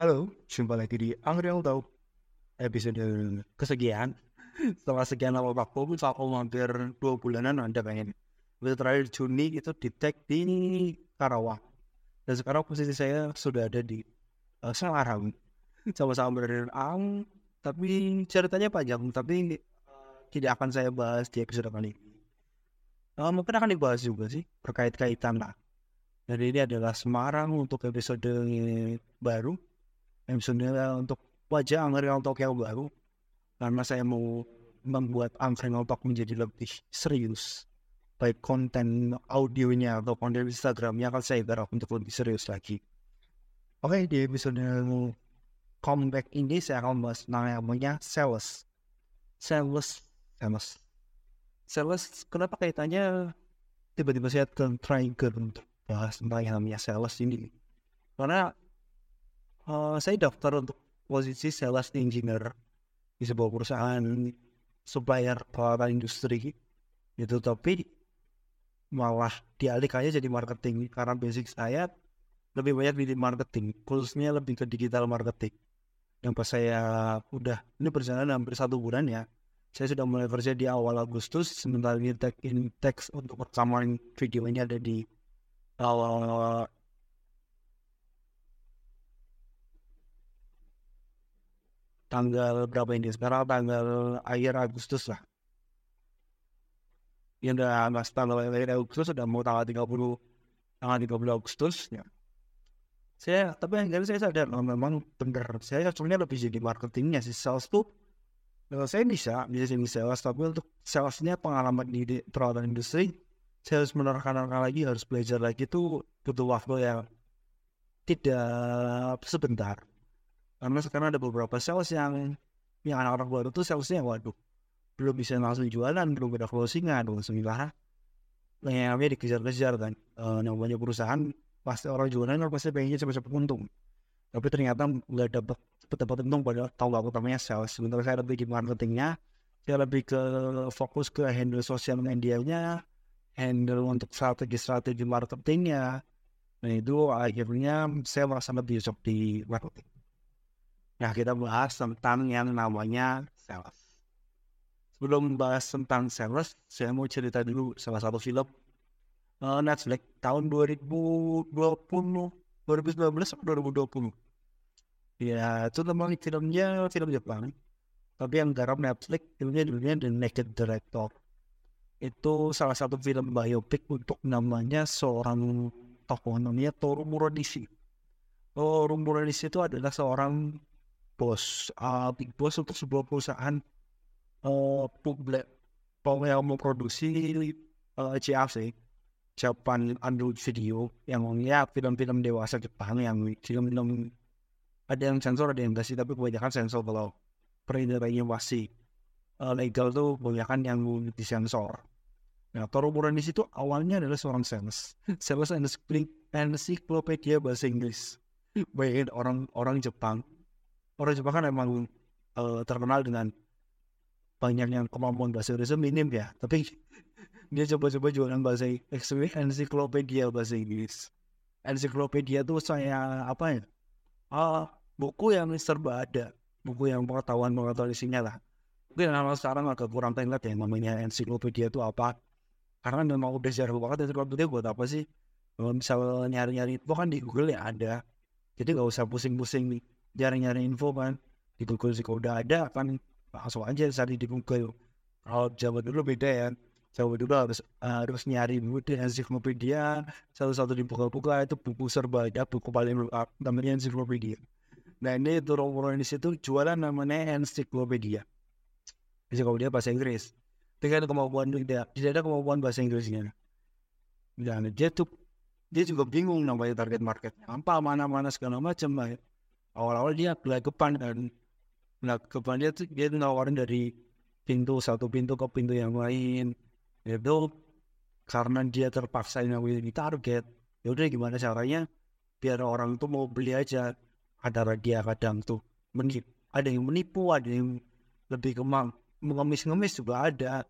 Halo, jumpa lagi di Unreal Talk episode kesekian. Setelah sekian lama waktu, aku hampir dua bulanan ada pengen. Episode terakhir Juni itu di tag di Karawang. Dan sekarang posisi saya sudah ada di uh, Semarang. Sama-sama berada di Ang, tapi ceritanya panjang, tapi uh, tidak akan saya bahas di episode kali ini. Uh, mungkin akan dibahas juga sih, berkait-kaitan lah. Jadi ini adalah Semarang untuk episode baru episode untuk wajah Unreal Talk yang baru karena saya mau membuat Unreal Talk menjadi lebih serius. Baik konten audionya atau konten Instagramnya akan saya garap untuk lebih serius lagi. Oke di episode comeback ini saya akan membahas namanya sales. Sales sales. Sales kenapa kaitannya? Tiba-tiba saya trigger untuk bahas tentang yang namanya sales ini. Karena uh, saya daftar untuk posisi sales engineer di sebuah perusahaan supplier peralatan industri. Itu tapi malah dialihkannya jadi marketing. Karena basic saya lebih banyak di marketing khususnya lebih ke digital marketing. Yang pas saya udah ini berjalan hampir satu bulan ya saya sudah mulai kerja di awal Agustus sementara ini tag in teks untuk rekaman video ini ada di awal tanggal berapa ini? Sekarang tanggal akhir Agustus lah. Yang udah mas tanggal akhir Agustus sudah mau tanggal 30 tanggal 30 Agustus ya. Saya tapi akhirnya saya sadar oh, memang benar saya sebenarnya lebih jadi marketingnya sih. Sales tuh kalau saya bisa bisa jadi sales tapi untuk salesnya pengalaman di peralatan industri saya harus menerapkan lagi harus belajar lagi itu butuh waktu yang tidak sebentar karena sekarang ada beberapa sales yang yang anak-anak baru tuh salesnya waduh belum bisa langsung jualan belum ada closingan belum sembilan yang namanya dikejar-kejar kan e, namanya perusahaan pasti orang jualan orang pasti pengennya cepat-cepat untung. Tapi ternyata nggak dapat dapat untung pada tahu aku namanya sales. Sebentar saya lebih di marketingnya saya lebih ke fokus ke handle sosial media-nya handle untuk strategi-strategi marketingnya. Nah itu akhirnya saya merasa lebih cocok di marketing Nah, kita bahas tentang yang namanya sales. Sebelum membahas tentang sales, saya mau cerita dulu salah satu film uh, Netflix tahun 2020, 2019 atau 2020. Ya, itu memang filmnya film Jepang. Tapi yang garap Netflix, filmnya dulunya The Naked Director. Itu salah satu film biopic untuk namanya seorang tokoh namanya Toru Muronishi. Toru Muronishi itu adalah seorang bos uh, big boss untuk sebuah perusahaan uh, publik yang memproduksi uh, CAC Japan Android Video yang ya film-film dewasa Jepang yang film-film ada yang sensor ada yang enggak sih tapi kebanyakan sensor kalau peredarannya masih uh, legal tuh kebanyakan yang disensor Nah, Toro Muranis itu awalnya adalah seorang sales, sales encyclopedia bahasa Inggris. Bayangin orang orang Jepang orang Jepang kan emang uh, terkenal dengan banyak yang kemampuan bahasa Inggris minim ya. Tapi dia coba-coba jualan bahasa ensiklopedia bahasa Inggris. Ensiklopedia tuh saya apa ya uh, buku yang serba ada. Buku yang pengetahuan pengetahuan isinya lah. Mungkin nama sekarang agak kurang tengok ya namanya ensiklopedia itu apa. Karena memang udah jarang banget ensiklopedia buat apa sih? Kalau misalnya nyari-nyari itu kan di Google ya ada. Jadi nggak usah pusing-pusing nih jarang nyari info kan. Di Google sih kalau udah ada kan langsung aja cari di Google. Kalau Jawa dulu beda ya. Jawa dulu harus harus nyari dulu di ensiklopedia. Satu-satu dibuka-buka itu buku serba ada buku paling namanya ensiklopedia. Nah ini orang di situ jualan namanya ensiklopedia. Ensiklopedia bahasa Inggris. Dengan kemampuan tidak tidak ada kemampuan bahasa Inggrisnya. Dan dia tuh dia juga bingung namanya target marketnya apa mana-mana segala macam lah awal-awal dia gelagapan dan gelagapan dia tuh dia nawarin dari pintu satu pintu ke pintu yang lain itu karena dia terpaksa di target ya udah gimana caranya? Biar orang tuh mau beli aja ada dia kadang tuh menipu ada yang menipu ada yang lebih kemang mengemis-ngemis juga ada.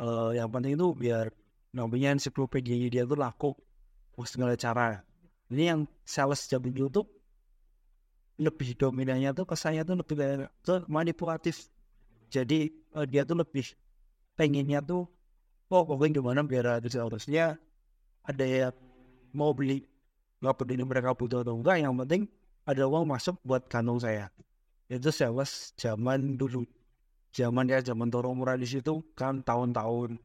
Uh, yang penting itu biar namanya ensiklopedia dia tuh laku segala cara. Ini yang sales jadi YouTube lebih dominannya tuh kesannya tuh lebih ke manipulatif. Jadi uh, dia tuh lebih pengennya tuh oh pokoknya gimana biar ada harusnya ada yang mau beli nggak peduli mereka butuh atau enggak yang penting ada uang masuk buat kantong saya. Itu sales zaman dulu. Zaman ya zaman Toro Murah di situ kan tahun-tahun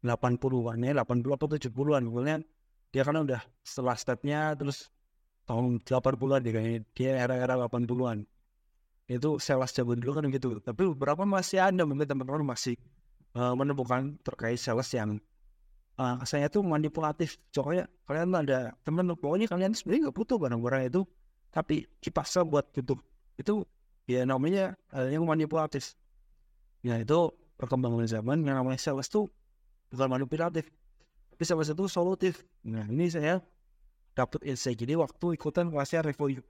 80-an ya 80 atau 70-an pokoknya dia kan udah setelah stepnya terus tahun 80-an dia kayaknya. Dia era-era 80-an itu sales zaman dulu kan gitu tapi beberapa masih ada mungkin teman-teman masih uh, menemukan terkait sales yang uh, saya tuh manipulatif. Pokoknya kalian ada teman pokoknya kalian sebenarnya nggak butuh barang-barang itu. Tapi dipaksa buat butuh itu ya namanya uh, yang manipulatif. Ya itu perkembangan zaman yang namanya sales tuh bukan manipulatif tapi sales itu solutif. Nah ini saya dapat insight. Jadi waktu ikutan kelasnya review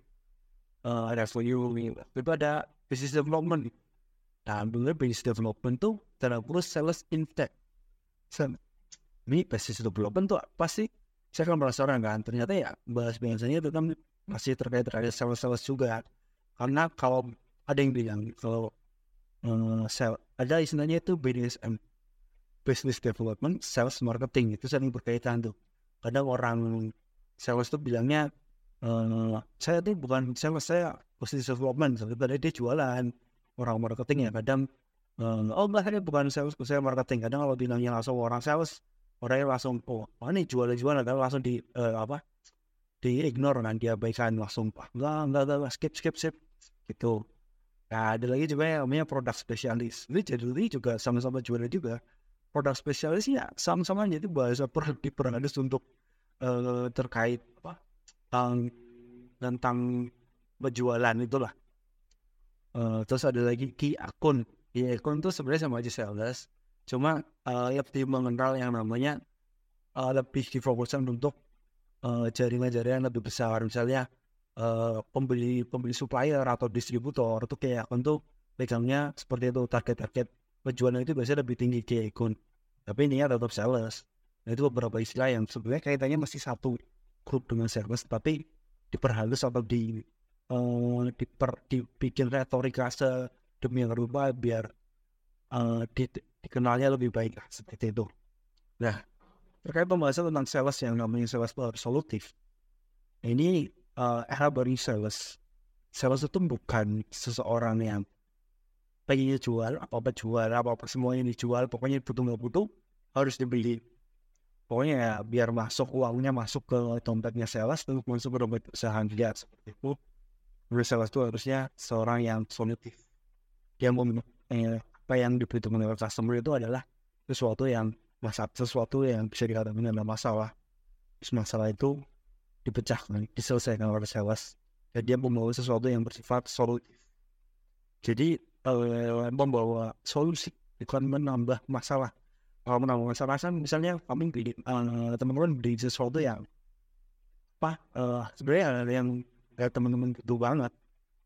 uh, review itu ada business development. Nah bener business development tuh terus sales intake ini business development tuh apa sih? Saya kan penasaran kan ternyata ya bahas biasanya itu kan masih terkait terkait sales-sales juga. Karena kalau ada yang bilang kalau sell, ada istilahnya itu BDSM business development sales marketing itu saling berkaitan tuh. Kadang orang sales tuh bilangnya uh, saya tuh bukan sales saya business development sebenarnya dia jualan orang marketing ya kadang uh, oh enggak saya bukan sales saya marketing kadang kalau bilangnya langsung orang sales orangnya langsung oh ini jualan jualan kan langsung di uh, apa di ignore kan diabaikan langsung enggak enggak enggak skip skip skip gitu Nah, ada lagi juga yang namanya produk spesialis. Ini jadi juga sama-sama jualan juga. Produk spesialis ya sama-sama jadi bahasa per diperhalus untuk uh, terkait apa tentang tentang penjualan itulah. Uh, terus ada lagi key akun. Key akun itu sebenarnya sama aja sales. Cuma uh, lebih mengenal yang namanya uh, lebih difokuskan untuk jaringan-jaringan uh, lebih besar. Misalnya uh, pembeli pembeli supplier atau distributor itu kayak untuk pegangnya seperti itu target-target penjualan itu biasanya lebih tinggi ke akun tapi ini tetap sales nah, itu beberapa istilah yang sebenarnya kaitannya masih satu grup dengan sales tapi diperhalus atau di uh, diper, dibikin retorika sedemikian rupa biar uh, di, dikenalnya lebih baik seperti itu. Nah terkait pembahasan tentang sales yang namanya sales solutif ini uh, era baru sales sales itu bukan seseorang yang pengen jual apa apa jual apa apa semuanya dijual pokoknya butuh nggak butuh harus dibeli pokoknya ya biar masuk uangnya masuk ke dompetnya sales untuk masuk ke dompet usaha dia seperti itu Terus sales itu harusnya seorang yang solutif dia mau eh, apa yang diperhitungkan oleh customer itu adalah sesuatu yang masa sesuatu yang bisa dikatakan adalah masalah masalah itu dipecahkan, diselesaikan oleh sales. Dan dia membawa sesuatu yang bersifat solutif. Jadi uh, membawa solusi bukan menambah masalah. Kalau menambah masalah kan misalnya kami beli uh, teman-teman beli sesuatu yang apa uh, sebenarnya ada yang ya, teman-teman butuh banget.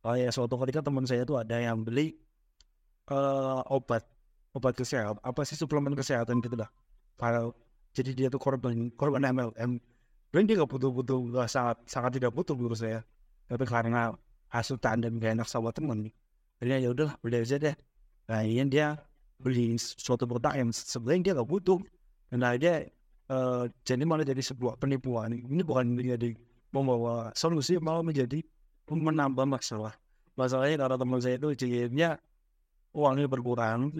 Oh ya suatu ketika teman saya itu ada yang beli uh, obat obat kesehatan apa sih suplemen kesehatan gitu lah. Kalau jadi dia tuh korban korban MLM dan dia gak butuh-butuh gak sangat sangat tidak butuh menurut saya tapi karena hasutan dan gak enak sama temen jadi ya udahlah beli aja deh nah ini dia beli suatu produk yang sebenarnya dia gak butuh. Dan akhirnya uh, jadi malah jadi sebuah penipuan. Ini bukan menjadi membawa solusi malah menjadi menambah masalah. Masalahnya karena teman saya itu jadinya uangnya berkurang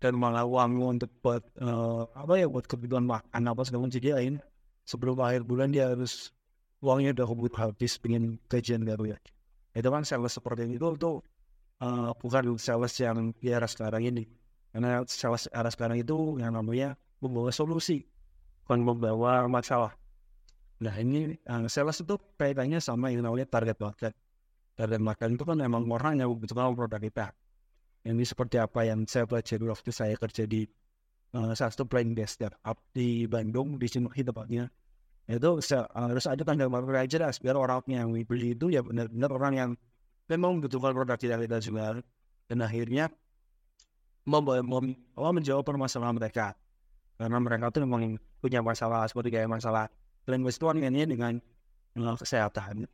dan malah uang untuk buat uh, apa ya buat kebutuhan makan apa segala macam jadi lain. Sebelum akhir bulan dia harus uangnya udah kebut habis pengen gajian baru ya. Itu kan sales seperti itu itu uh, bukan sales yang di era sekarang ini karena sales era sekarang itu yang namanya membawa solusi bukan membawa masalah. Nah ini uh, sales itu kaitannya sama yang namanya target market. Target market itu kan memang orang yang membutuhkan produk kita. Ini seperti apa yang saya pelajari waktu saya kerja di uh, satu playing desk up di Bandung di Cimahi tempatnya itu harus ada tanda market yang jelas biar orangnya yang beli itu ya benar-benar orang yang memang membutuhkan produk tidak kita jual. Dan akhirnya mem, menjawab permasalahan mereka. Karena mereka tuh memang punya masalah seperti kayak masalah selain itu ini dengan uh, kesehatan.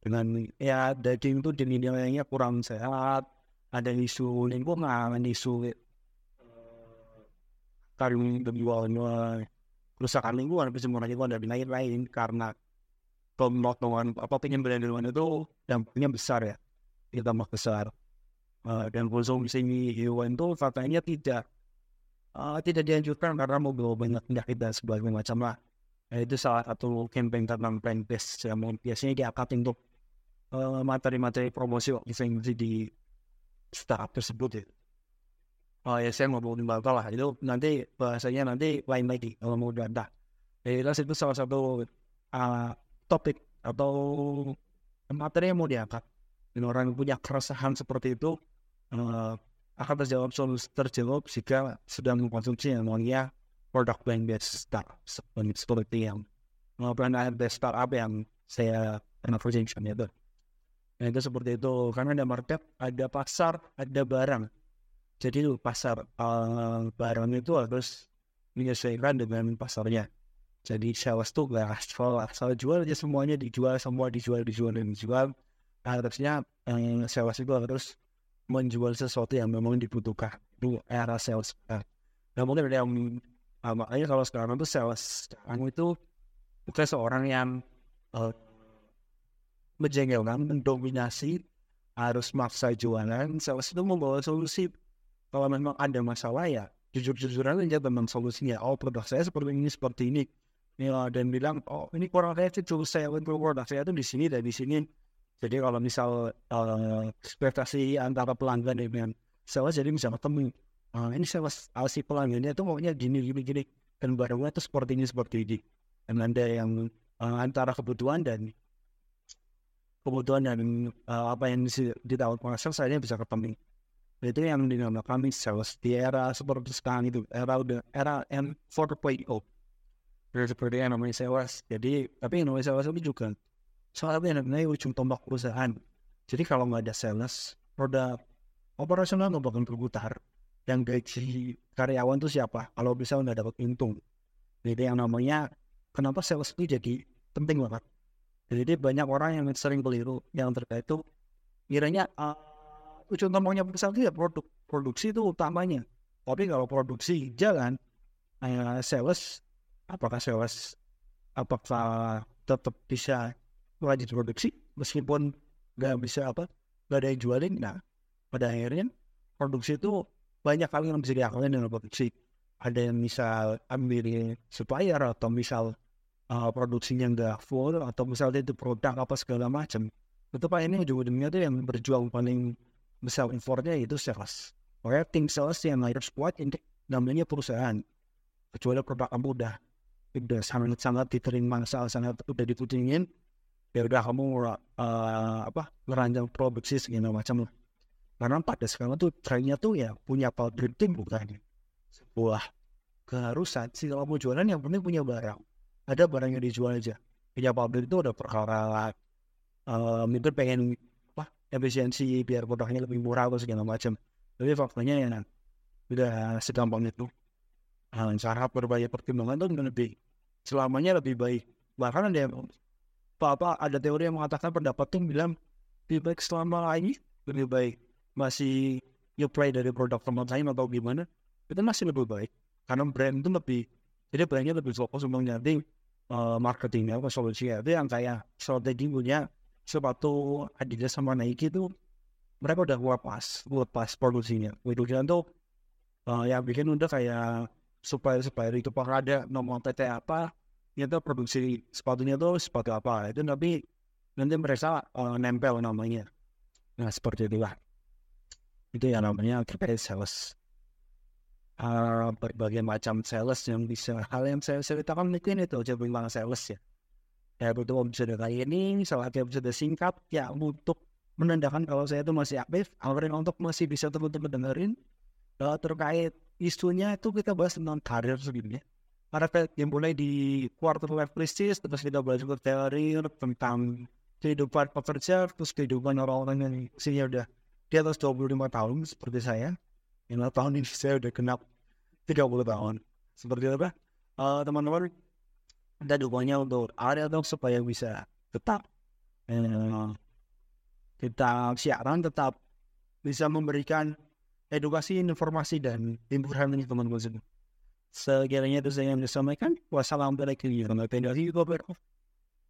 Dengan ya daging itu dinilainya kurang sehat ada isu lingkungan isu eh, karung penjualan kerusakan lingkungan pencemaran lingkungan dan lain-lain. Karena pemotongan apa penyembelihan hewan itu dampaknya besar ya tambah besar uh, dan konsumsi hewan itu faktanya tidak uh, tidak dianjurkan karena membawa banyak penyakit dan sebagainya macam lah nah, itu salah satu campaign tentang plant based yang biasanya diangkat untuk uh, materi-materi promosi event di startup tersebut ya. Oh ya saya ngomongin bakal lah itu nanti bahasanya nanti lain lagi kalau mau data. Jadi itu salah satu uh, topik atau materi yang mau diangkat. Dan orang punya keresahan seperti itu uh, akan terjawab terjawab jika sedang mengkonsumsi yang namanya produk brand based startup seperti yang uh, brand based startup yang saya pernah perjelaskan itu. Nah itu seperti itu karena ada market, ada pasar, ada barang. Jadi itu pasar uh, barang itu harus menyesuaikan dengan pasarnya. Jadi sales tuh gak asal asal jual aja semuanya dijual semua dijual dijual dijual. Harusnya uh, sales itu harus menjual sesuatu yang memang dibutuhkan. Itu era sales. Nah, mungkin ada yang uh, makanya kalau sekarang tuh sales sekarang itu bukan seorang yang uh, menjengkelkan, mendominasi, harus maksa jualan, sales itu membawa solusi. Kalau memang ada masalah ya, jujur-jujuran aja tentang solusinya. Oh produk saya seperti ini, seperti ini. Ya, dan bilang, oh ini kurang efektif, coba saya untuk produk saya itu di sini dan di sini. Jadi kalau misal uh, ekspektasi antara pelanggan dengan sales jadi bisa ketemu. Uh, ini sales uh, si pelanggannya itu maunya gini, gini, gini. Dan barangnya itu seperti ini, seperti ini. Dan ada yang uh, antara kebutuhan dan kebutuhan dan uh, apa yang ditawarkan pasar saya bisa ketemu itu yang dinamakan sales di era seperti sekarang itu era era M 4.0 seperti yang namanya sales jadi tapi yang namanya sales itu juga yang namanya ujung tombak perusahaan. Jadi kalau nggak ada sales roda operasional nggak bakal berputar. Yang gaji karyawan itu siapa? Kalau bisa udah dapat untung. Jadi yang namanya kenapa sales itu jadi penting banget? Jadi banyak orang yang sering keliru. Yang terkait itu kiranya uh, ujung tombaknya besar itu ya produk. Produksi itu utamanya. Tapi kalau produksi jalan, uh, sales apakah sales apakah tetap bisa lanjut produksi meskipun nggak bisa apa nggak ada yang jualin. Nah pada akhirnya produksi itu banyak kali yang bisa diakalin dengan produksi. Ada yang misal ambil supplier atau misal uh, produksinya nggak full atau misalnya itu produk apa segala macam. Itu pak ini ujung-ujungnya tuh yang berjuang paling besar importnya itu sales. Oke, tim sales yang harus kuat ini namanya perusahaan. Kecuali produk kamu udah sangat sangat diterima sangat sangat udah diputingin ya udah kamu uh, apa merancang produksi segala macam lah. Karena pada sekarang tuh trennya tuh ya punya pabrik tim bukan sebuah keharusan. Sih kalau mau jualan yang penting punya barang. Ada barang yang dijual aja. Punya pabrik itu ada perkara um, itu pengen apa efisiensi biar produknya lebih murah atau segala macam. Tapi faktanya ya nah, udah segampang itu. Nah, cara berbagai pertimbangan itu lebih selamanya lebih baik. Bahkan ada yang apa, ada teori yang mengatakan pendapat tuh bilang lebih baik selama ini lebih baik masih you play dari produk teman lain atau gimana itu masih lebih baik. Karena brand itu lebih jadi brandnya lebih fokus untuk nyari uh, marketingnya apa solusinya. Itu yang kayak strategi punya sepatu Adidas sama Nike itu mereka udah buat pas produksinya. Produksinya tuh uh, yang bikin udah kayak supaya supaya itu ada nomor PT apa itu produksi sepatunya tuh sepatu apa itu tapi nanti mereka uh, nempel namanya nah seperti itulah itu yang namanya terkait sales uh, berbagai macam sales. Yang bisa hal yang saya ceritakan mungkin itu aja bilang sales ya ya butuh episode kali ini salah episode singkat ya untuk menandakan kalau saya itu masih aktif akhirnya untuk masih bisa teman-teman dengerin uh, terkait isunya itu kita bahas tentang karir sebelumnya ada yang mulai di quarter life crisis terus kita juga teori tentang kehidupan pekerja terus kehidupan orang-orang yang sini udah di atas 25 tahun seperti saya yang tahun ini saya udah kenal 30 tahun. Seperti apa? Uh, teman-teman, ada dukungannya untuk ada dong supaya bisa tetap eh, kita siaran tetap bisa memberikan edukasi, informasi dan hiburan ini teman-teman semua. Sekiranya itu saya yang bisa sampaikan. Wassalamualaikum warahmatullahi wabarakatuh.